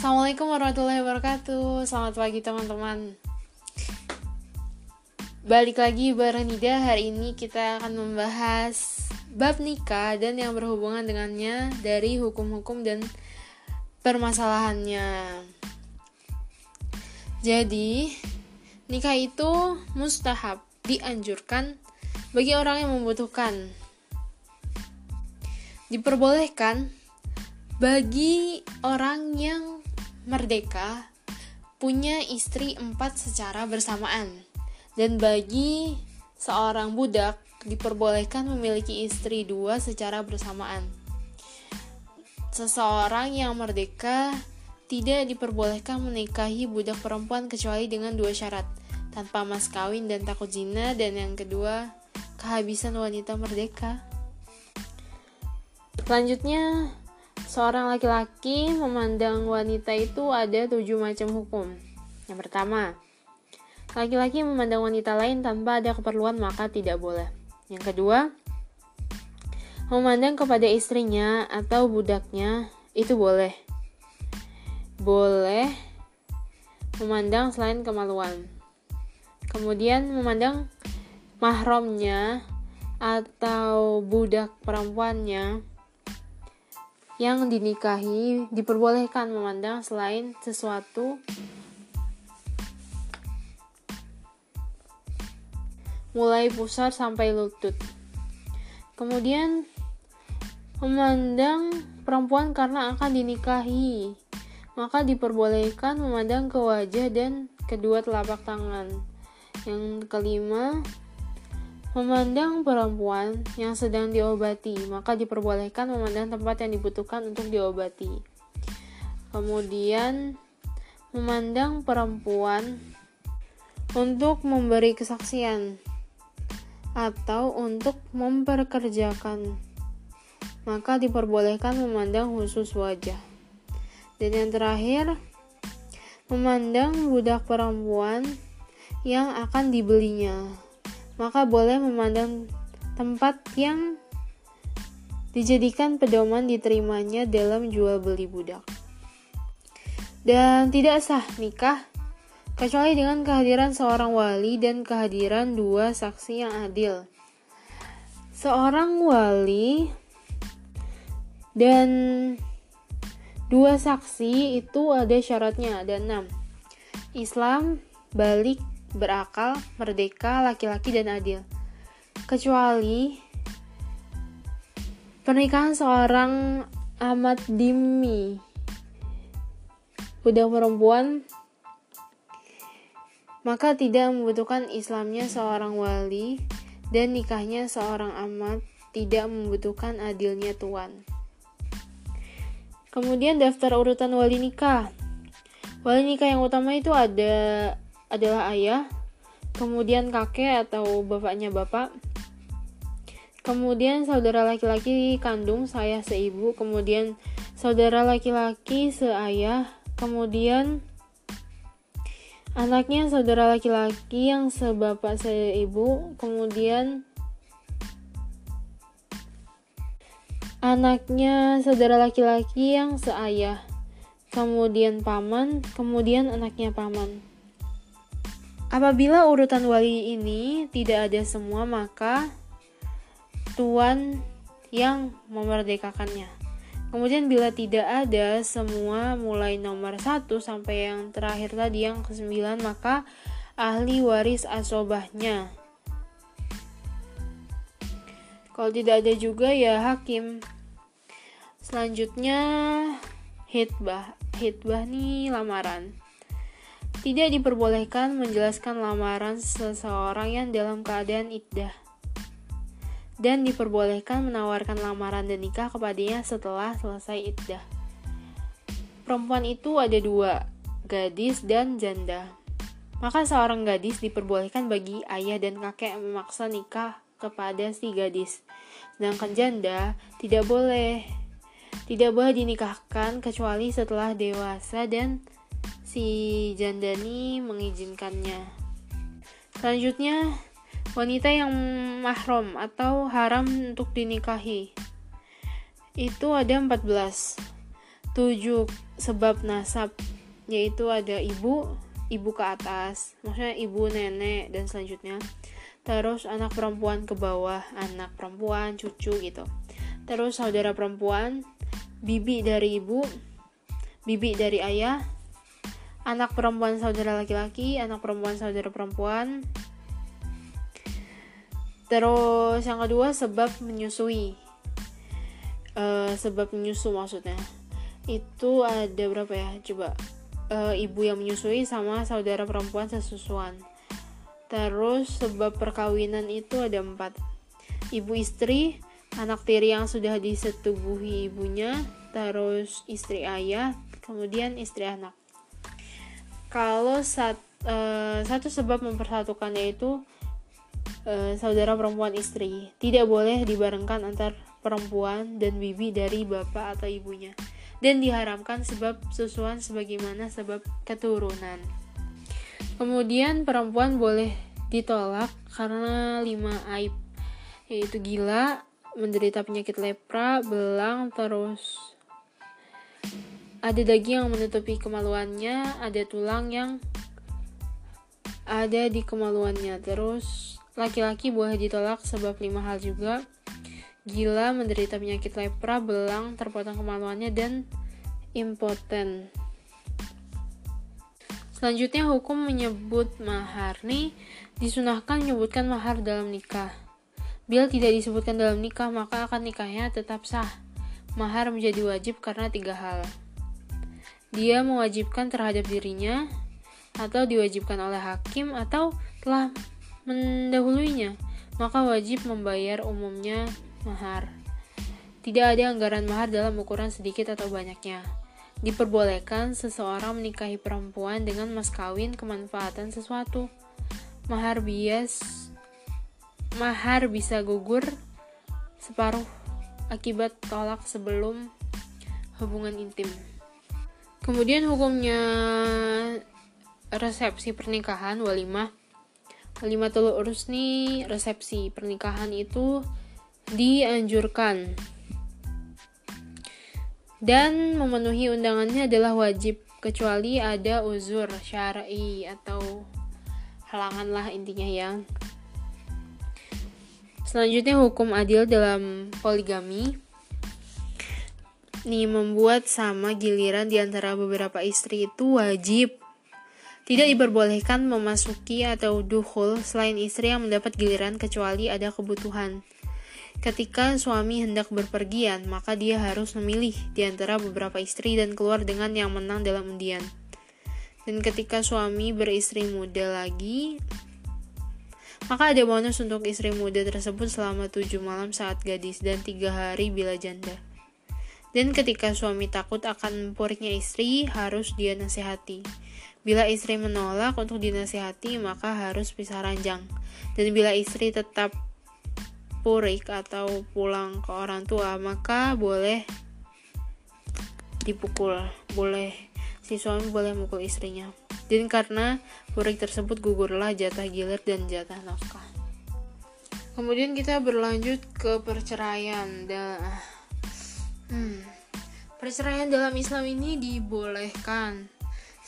Assalamualaikum warahmatullahi wabarakatuh. Selamat pagi teman-teman. Balik lagi bareng Nida. Hari ini kita akan membahas Bab nikah dan yang berhubungan dengannya Dari hukum-hukum dan permasalahannya. Jadi Nikah itu mustahab Dianjurkan Bagi orang yang membutuhkan. Diperbolehkan bagi orang yang merdeka punya istri empat secara bersamaan dan bagi seorang budak diperbolehkan memiliki istri dua secara bersamaan. Seseorang yang merdeka tidak diperbolehkan menikahi budak perempuan kecuali dengan dua syarat, tanpa mas kawin dan takut zina, dan yang kedua, kehabisan wanita merdeka. Selanjutnya, Seorang laki-laki memandang wanita itu ada tujuh macam hukum. Yang pertama, laki-laki memandang wanita lain tanpa ada keperluan maka tidak boleh. Yang kedua, memandang kepada istrinya atau budaknya itu boleh. Boleh memandang selain kemaluan. Kemudian memandang mahramnya atau budak perempuannya yang dinikahi diperbolehkan memandang selain sesuatu mulai pusar sampai lutut. Kemudian memandang perempuan karena akan dinikahi, maka diperbolehkan memandang ke wajah dan kedua telapak tangan. Yang kelima, Memandang perempuan yang sedang diobati, maka diperbolehkan memandang tempat yang dibutuhkan untuk diobati. Kemudian, memandang perempuan untuk memberi kesaksian atau untuk memperkerjakan, maka diperbolehkan memandang khusus wajah. Dan yang terakhir, memandang budak perempuan yang akan dibelinya maka boleh memandang tempat yang dijadikan pedoman diterimanya dalam jual beli budak. Dan tidak sah nikah kecuali dengan kehadiran seorang wali dan kehadiran dua saksi yang adil. Seorang wali dan dua saksi itu ada syaratnya, ada enam. Islam, balik, berakal, merdeka, laki-laki, dan adil. Kecuali pernikahan seorang amat dimi budak perempuan maka tidak membutuhkan Islamnya seorang wali dan nikahnya seorang amat tidak membutuhkan adilnya tuan. Kemudian daftar urutan wali nikah. Wali nikah yang utama itu ada adalah ayah, kemudian kakek atau bapaknya bapak, kemudian saudara laki-laki kandung saya seibu, kemudian saudara laki-laki seayah, kemudian anaknya saudara laki-laki yang sebapak seibu, kemudian anaknya saudara laki-laki yang seayah, kemudian paman, kemudian anaknya paman. Apabila urutan wali ini tidak ada semua, maka tuan yang memerdekakannya. Kemudian bila tidak ada semua mulai nomor 1 sampai yang terakhir tadi yang ke-9 maka ahli waris asobahnya. Kalau tidak ada juga ya hakim. Selanjutnya hitbah. Hitbah nih lamaran. Tidak diperbolehkan menjelaskan lamaran seseorang yang dalam keadaan iddah. Dan diperbolehkan menawarkan lamaran dan nikah kepadanya setelah selesai iddah. Perempuan itu ada dua, gadis dan janda. Maka seorang gadis diperbolehkan bagi ayah dan kakek memaksa nikah kepada si gadis. Sedangkan janda tidak boleh. Tidak boleh dinikahkan kecuali setelah dewasa dan si Jandani mengizinkannya. Selanjutnya, wanita yang mahram atau haram untuk dinikahi. Itu ada 14. tujuh sebab nasab yaitu ada ibu ibu ke atas maksudnya ibu nenek dan selanjutnya terus anak perempuan ke bawah anak perempuan cucu gitu terus saudara perempuan bibi dari ibu bibi dari ayah anak perempuan saudara laki-laki anak perempuan saudara perempuan terus yang kedua sebab menyusui uh, sebab menyusu maksudnya itu ada berapa ya coba uh, ibu yang menyusui sama saudara perempuan sesusuan. Terus sebab perkawinan itu ada empat. Ibu istri, anak tiri yang sudah disetubuhi ibunya, terus istri ayah, kemudian istri anak. Kalau sat, uh, satu sebab mempersatukan yaitu uh, saudara perempuan istri, tidak boleh dibarengkan antar perempuan dan bibi dari bapak atau ibunya dan diharamkan sebab susuan sebagaimana sebab keturunan. Kemudian perempuan boleh ditolak karena lima aib, yaitu gila, menderita penyakit lepra, belang, terus ada daging yang menutupi kemaluannya, ada tulang yang ada di kemaluannya. Terus laki-laki boleh ditolak sebab lima hal juga, gila, menderita penyakit lepra, belang, terpotong kemaluannya, dan impoten. Selanjutnya hukum menyebut mahar nih disunahkan menyebutkan mahar dalam nikah. Bila tidak disebutkan dalam nikah maka akan nikahnya tetap sah. Mahar menjadi wajib karena tiga hal. Dia mewajibkan terhadap dirinya atau diwajibkan oleh hakim atau telah mendahuluinya, maka wajib membayar umumnya mahar. Tidak ada anggaran mahar dalam ukuran sedikit atau banyaknya. Diperbolehkan seseorang menikahi perempuan dengan mas kawin kemanfaatan sesuatu. Mahar bias mahar bisa gugur separuh akibat tolak sebelum hubungan intim. Kemudian hukumnya resepsi pernikahan walimah. Walimah urus nih resepsi pernikahan itu dianjurkan. Dan memenuhi undangannya adalah wajib kecuali ada uzur syar'i atau halangan lah intinya yang selanjutnya hukum adil dalam poligami nih membuat sama giliran di antara beberapa istri itu wajib tidak diperbolehkan memasuki atau duhul selain istri yang mendapat giliran kecuali ada kebutuhan Ketika suami hendak berpergian, maka dia harus memilih di antara beberapa istri dan keluar dengan yang menang dalam undian. Dan ketika suami beristri muda lagi, maka ada bonus untuk istri muda tersebut selama tujuh malam saat gadis dan tiga hari bila janda. Dan ketika suami takut akan puriknya istri, harus dia nasihati. Bila istri menolak untuk dinasihati, maka harus pisah ranjang. Dan bila istri tetap purik atau pulang ke orang tua maka boleh dipukul boleh si suami boleh mukul istrinya dan karena purik tersebut gugurlah jatah gilir dan jatah nafkah kemudian kita berlanjut ke perceraian dan hmm, perceraian dalam Islam ini dibolehkan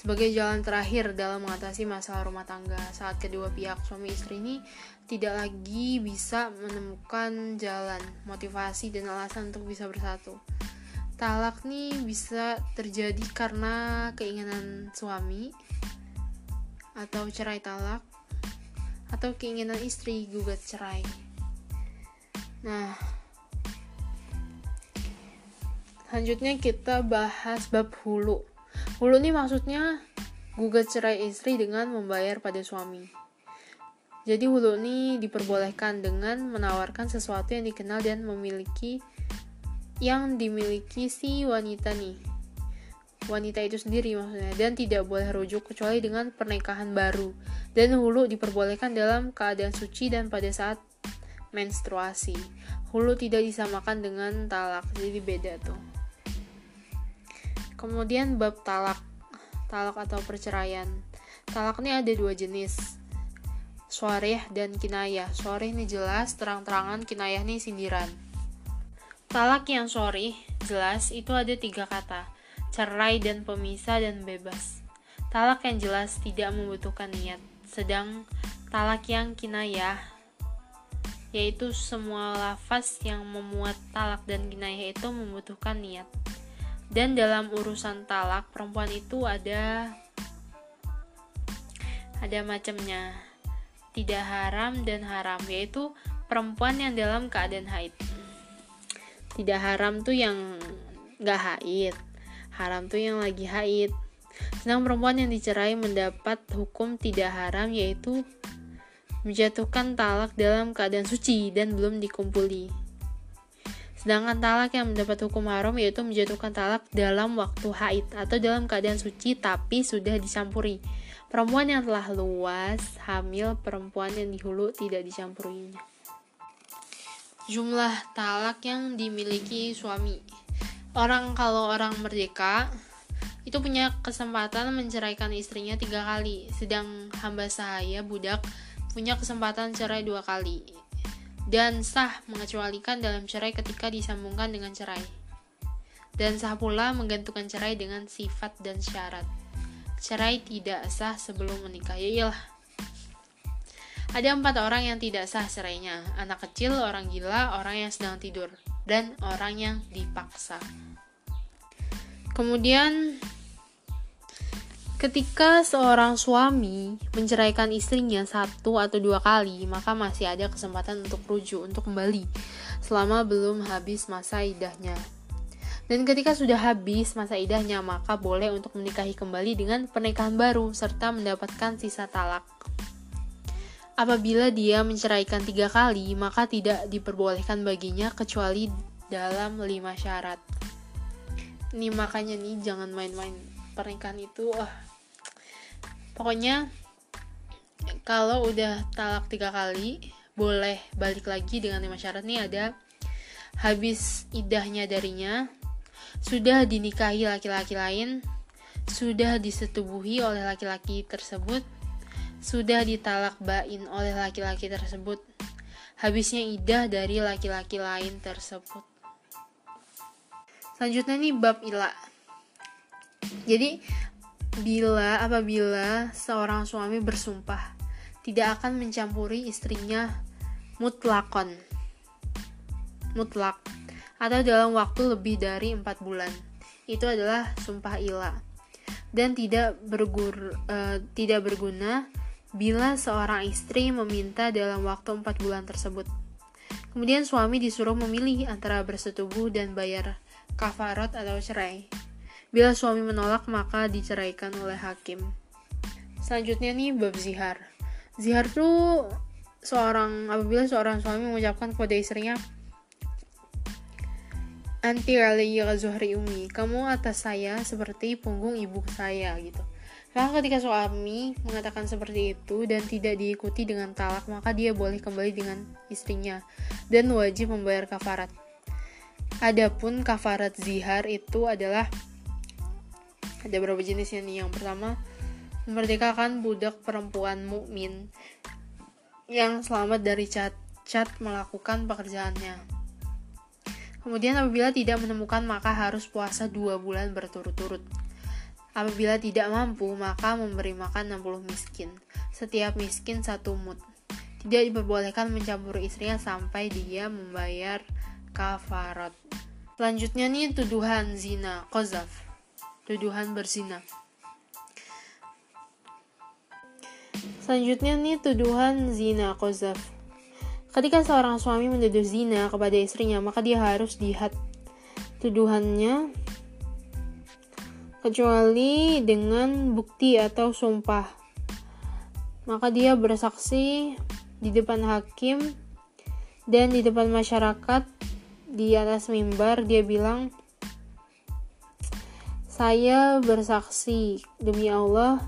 sebagai jalan terakhir dalam mengatasi masalah rumah tangga saat kedua pihak suami istri ini tidak lagi bisa menemukan jalan motivasi dan alasan untuk bisa bersatu. Talak nih bisa terjadi karena keinginan suami atau cerai talak atau keinginan istri gugat cerai. Nah selanjutnya kita bahas bab hulu Hulu ini maksudnya gugat cerai istri dengan membayar pada suami. Jadi hulu ini diperbolehkan dengan menawarkan sesuatu yang dikenal dan memiliki yang dimiliki si wanita nih. Wanita itu sendiri maksudnya dan tidak boleh rujuk kecuali dengan pernikahan baru. Dan hulu diperbolehkan dalam keadaan suci dan pada saat menstruasi. Hulu tidak disamakan dengan talak, jadi beda tuh. Kemudian bab talak. Talak atau perceraian. Talak ini ada dua jenis. Suareh dan kinayah. Suareh ini jelas, terang-terangan, kinayah ini sindiran. Talak yang sorry, jelas, itu ada tiga kata. cerai dan pemisah dan bebas. Talak yang jelas tidak membutuhkan niat, sedang talak yang kinayah yaitu semua lafaz yang memuat talak dan kinayah itu membutuhkan niat. Dan dalam urusan talak, perempuan itu ada ada macamnya. Tidak haram dan haram, yaitu perempuan yang dalam keadaan haid. Tidak haram tuh yang gak haid. Haram tuh yang lagi haid. Sedang perempuan yang dicerai mendapat hukum tidak haram yaitu menjatuhkan talak dalam keadaan suci dan belum dikumpuli. Sedangkan talak yang mendapat hukum haram yaitu menjatuhkan talak dalam waktu haid atau dalam keadaan suci tapi sudah dicampuri. Perempuan yang telah luas, hamil, perempuan yang dihulu tidak dicampurinya. Jumlah talak yang dimiliki suami. Orang kalau orang merdeka itu punya kesempatan menceraikan istrinya tiga kali, sedang hamba sahaya budak punya kesempatan cerai dua kali dan sah mengecualikan dalam cerai ketika disambungkan dengan cerai. Dan sah pula menggantungkan cerai dengan sifat dan syarat. Cerai tidak sah sebelum menikah ya iyalah. Ada empat orang yang tidak sah cerainya. Anak kecil, orang gila, orang yang sedang tidur dan orang yang dipaksa. Kemudian Ketika seorang suami menceraikan istrinya satu atau dua kali, maka masih ada kesempatan untuk rujuk, untuk kembali, selama belum habis masa idahnya. Dan ketika sudah habis masa idahnya, maka boleh untuk menikahi kembali dengan pernikahan baru, serta mendapatkan sisa talak. Apabila dia menceraikan tiga kali, maka tidak diperbolehkan baginya kecuali dalam lima syarat. Ini makanya nih jangan main-main pernikahan itu, ah pokoknya kalau udah talak tiga kali boleh balik lagi dengan lima syarat. Nih ada habis idahnya darinya sudah dinikahi laki-laki lain sudah disetubuhi oleh laki-laki tersebut sudah ditalak bain oleh laki-laki tersebut habisnya idah dari laki-laki lain tersebut. Selanjutnya nih bab ila. Jadi bila apabila seorang suami bersumpah tidak akan mencampuri istrinya mutlakon mutlak atau dalam waktu lebih dari empat bulan itu adalah sumpah ilah dan tidak bergur, uh, tidak berguna bila seorang istri meminta dalam waktu empat bulan tersebut. Kemudian suami disuruh memilih antara bersetubuh dan bayar kafarot atau cerai. Bila suami menolak, maka diceraikan oleh hakim. Selanjutnya nih bab zihar. Zihar tuh seorang apabila seorang suami mengucapkan kepada istrinya anti alayya zuhri umi kamu atas saya seperti punggung ibu saya gitu maka ketika suami mengatakan seperti itu dan tidak diikuti dengan talak maka dia boleh kembali dengan istrinya dan wajib membayar kafarat adapun kafarat zihar itu adalah ada beberapa jenisnya nih? Yang pertama memerdekakan budak perempuan mukmin yang selamat dari cacat melakukan pekerjaannya. Kemudian apabila tidak menemukan maka harus puasa dua bulan berturut-turut. Apabila tidak mampu maka memberi makan 60 miskin. Setiap miskin satu mut. Tidak diperbolehkan mencampuri istrinya sampai dia membayar kafarat. Selanjutnya nih tuduhan zina, kozaf tuduhan berzina. Selanjutnya nih tuduhan zina kozaf. Ketika seorang suami menuduh zina kepada istrinya, maka dia harus lihat tuduhannya kecuali dengan bukti atau sumpah. Maka dia bersaksi di depan hakim dan di depan masyarakat di atas mimbar dia bilang saya bersaksi demi Allah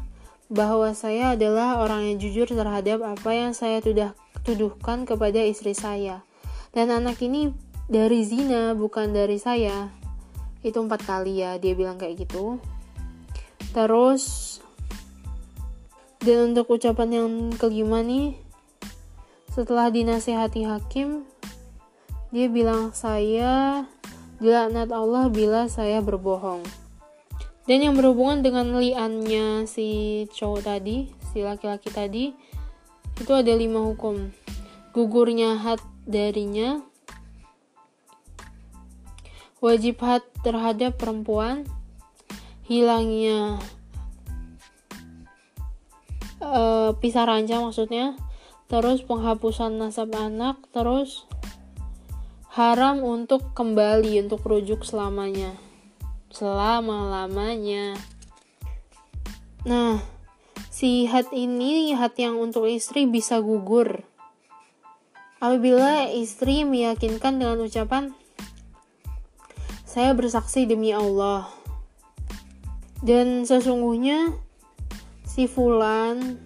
bahwa saya adalah orang yang jujur terhadap apa yang saya tudah, tuduhkan kepada istri saya. Dan anak ini dari zina, bukan dari saya. Itu empat kali ya, dia bilang kayak gitu. Terus, dan untuk ucapan yang kelima nih, setelah dinasehati hakim, dia bilang saya dilaknat Allah bila saya berbohong. Dan yang berhubungan dengan liannya si cowok tadi si laki-laki tadi itu ada lima hukum. Gugurnya had darinya wajib had terhadap perempuan hilangnya uh, pisah ranjang maksudnya terus penghapusan nasab anak terus haram untuk kembali untuk rujuk selamanya selama-lamanya. Nah, si hat ini hat yang untuk istri bisa gugur. Apabila istri meyakinkan dengan ucapan saya bersaksi demi Allah. Dan sesungguhnya si fulan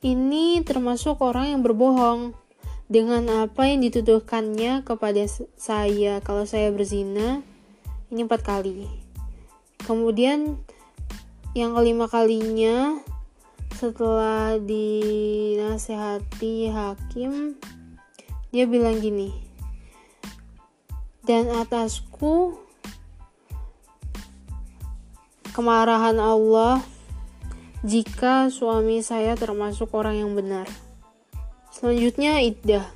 ini termasuk orang yang berbohong dengan apa yang dituduhkannya kepada saya kalau saya berzina ini empat kali. Kemudian yang kelima kalinya setelah dinasehati hakim dia bilang gini dan atasku kemarahan Allah jika suami saya termasuk orang yang benar Selanjutnya iddah.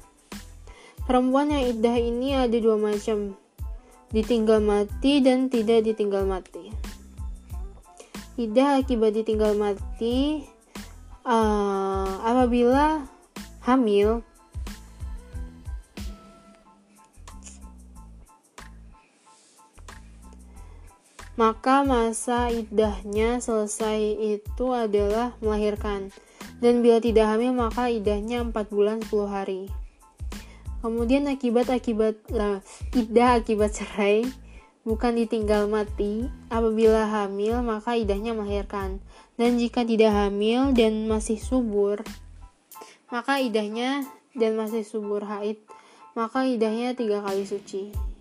Perempuan yang iddah ini ada dua macam. Ditinggal mati dan tidak ditinggal mati. Iddah akibat ditinggal mati uh, apabila hamil maka masa iddahnya selesai itu adalah melahirkan dan bila tidak hamil maka idahnya 4 bulan 10 hari. Kemudian akibat-akibat lah, idah akibat cerai bukan ditinggal mati. Apabila hamil maka idahnya melahirkan. Dan jika tidak hamil dan masih subur maka idahnya dan masih subur haid maka idahnya tiga kali suci.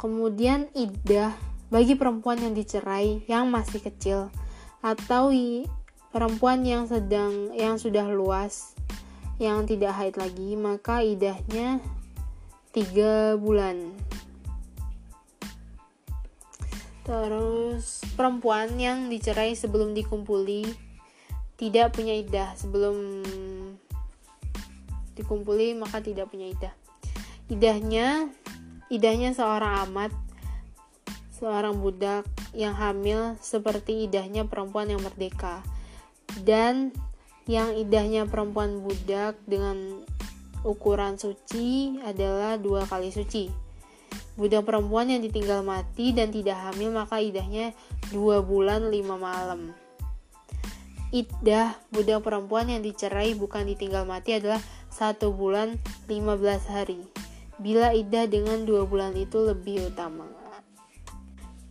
Kemudian idah bagi perempuan yang dicerai yang masih kecil atau perempuan yang sedang yang sudah luas yang tidak haid lagi maka idahnya tiga bulan. Terus perempuan yang dicerai sebelum dikumpuli tidak punya idah. Sebelum dikumpuli maka tidak punya idah. Idahnya idahnya seorang amat seorang budak yang hamil seperti idahnya perempuan yang merdeka dan yang idahnya perempuan budak dengan ukuran suci adalah dua kali suci. Budak perempuan yang ditinggal mati dan tidak hamil maka idahnya dua bulan lima malam. Idah budak perempuan yang dicerai bukan ditinggal mati adalah satu bulan lima belas hari. Bila idah dengan dua bulan itu lebih utama.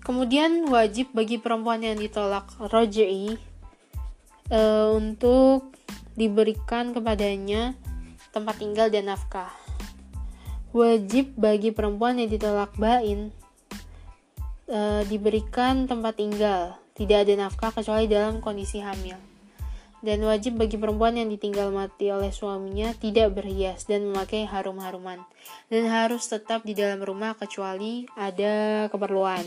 Kemudian wajib bagi perempuan yang ditolak rojai uh, untuk diberikan kepadanya tempat tinggal dan nafkah. Wajib bagi perempuan yang ditolak bain uh, diberikan tempat tinggal, tidak ada nafkah kecuali dalam kondisi hamil. Dan wajib bagi perempuan yang ditinggal mati oleh suaminya tidak berhias dan memakai harum-haruman. Dan harus tetap di dalam rumah kecuali ada keperluan.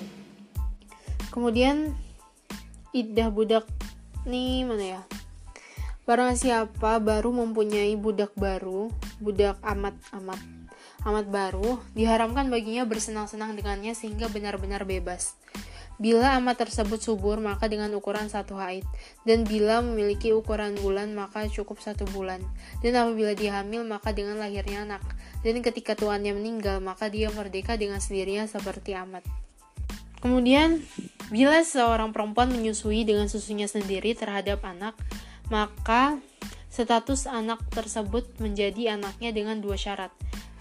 Kemudian iddah budak nih mana ya Barang siapa baru mempunyai budak baru, budak amat amat amat baru, diharamkan baginya bersenang-senang dengannya sehingga benar-benar bebas. Bila amat tersebut subur, maka dengan ukuran satu haid. Dan bila memiliki ukuran bulan, maka cukup satu bulan. Dan apabila dia hamil, maka dengan lahirnya anak. Dan ketika tuannya meninggal, maka dia merdeka dengan sendirinya seperti amat. Kemudian, bila seorang perempuan menyusui dengan susunya sendiri terhadap anak, maka status anak tersebut menjadi anaknya dengan dua syarat.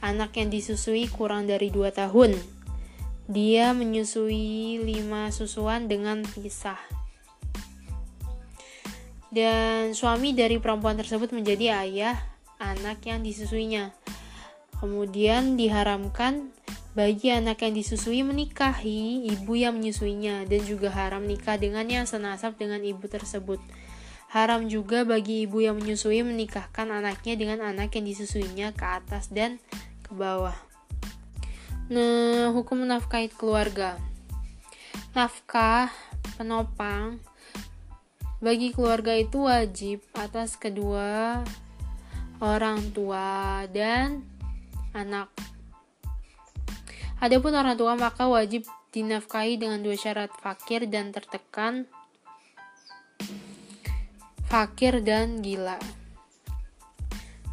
Anak yang disusui kurang dari 2 tahun. Dia menyusui 5 susuan dengan pisah. Dan suami dari perempuan tersebut menjadi ayah anak yang disusuinya. Kemudian diharamkan bagi anak yang disusui menikahi ibu yang menyusuinya dan juga haram nikah dengannya senasab dengan ibu tersebut. Haram juga bagi ibu yang menyusui menikahkan anaknya dengan anak yang disusuinya ke atas dan ke bawah. Nah, hukum menafkahi keluarga. Nafkah penopang bagi keluarga itu wajib atas kedua orang tua dan anak. Adapun orang tua maka wajib dinafkahi dengan dua syarat fakir dan tertekan, fakir dan gila.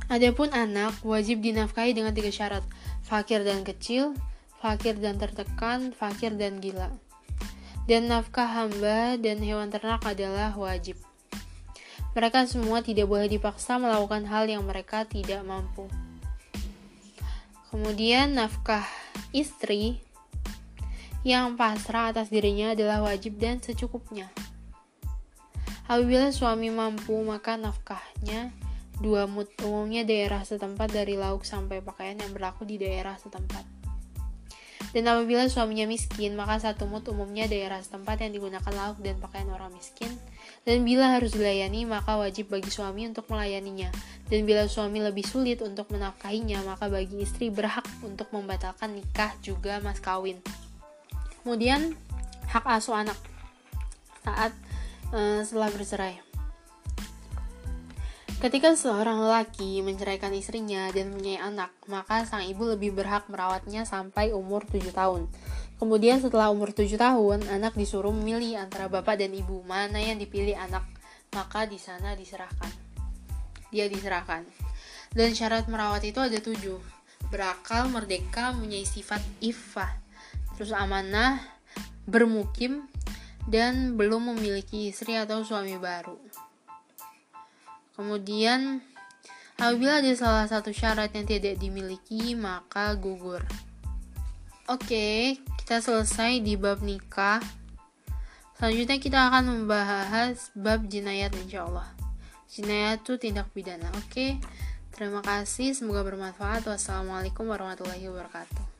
Adapun anak wajib dinafkahi dengan tiga syarat, fakir dan kecil, fakir dan tertekan, fakir dan gila. Dan nafkah hamba dan hewan ternak adalah wajib. Mereka semua tidak boleh dipaksa melakukan hal yang mereka tidak mampu. Kemudian nafkah istri yang pasrah atas dirinya adalah wajib dan secukupnya. Apabila suami mampu, maka nafkahnya dua mut umumnya daerah setempat dari lauk sampai pakaian yang berlaku di daerah setempat. Dan apabila suaminya miskin, maka satu mut umumnya daerah setempat yang digunakan lauk dan pakaian orang miskin. Dan bila harus dilayani, maka wajib bagi suami untuk melayaninya. Dan bila suami lebih sulit untuk menafkahinya, maka bagi istri berhak untuk membatalkan nikah juga mas kawin. Kemudian, hak asuh anak saat uh, setelah bercerai. Ketika seorang lelaki menceraikan istrinya dan mempunyai anak, maka sang ibu lebih berhak merawatnya sampai umur 7 tahun. Kemudian setelah umur 7 tahun, anak disuruh memilih antara bapak dan ibu, mana yang dipilih anak, maka di sana diserahkan. Dia diserahkan. Dan syarat merawat itu ada tujuh. Berakal, merdeka, mempunyai sifat iffah. Terus amanah, bermukim, dan belum memiliki istri atau suami baru. Kemudian, apabila ada salah satu syarat yang tidak dimiliki, maka gugur. Oke, kita selesai di bab nikah. Selanjutnya kita akan membahas bab jinayat insya Allah. Jinayat itu tindak pidana. Oke, terima kasih. Semoga bermanfaat. Wassalamualaikum warahmatullahi wabarakatuh.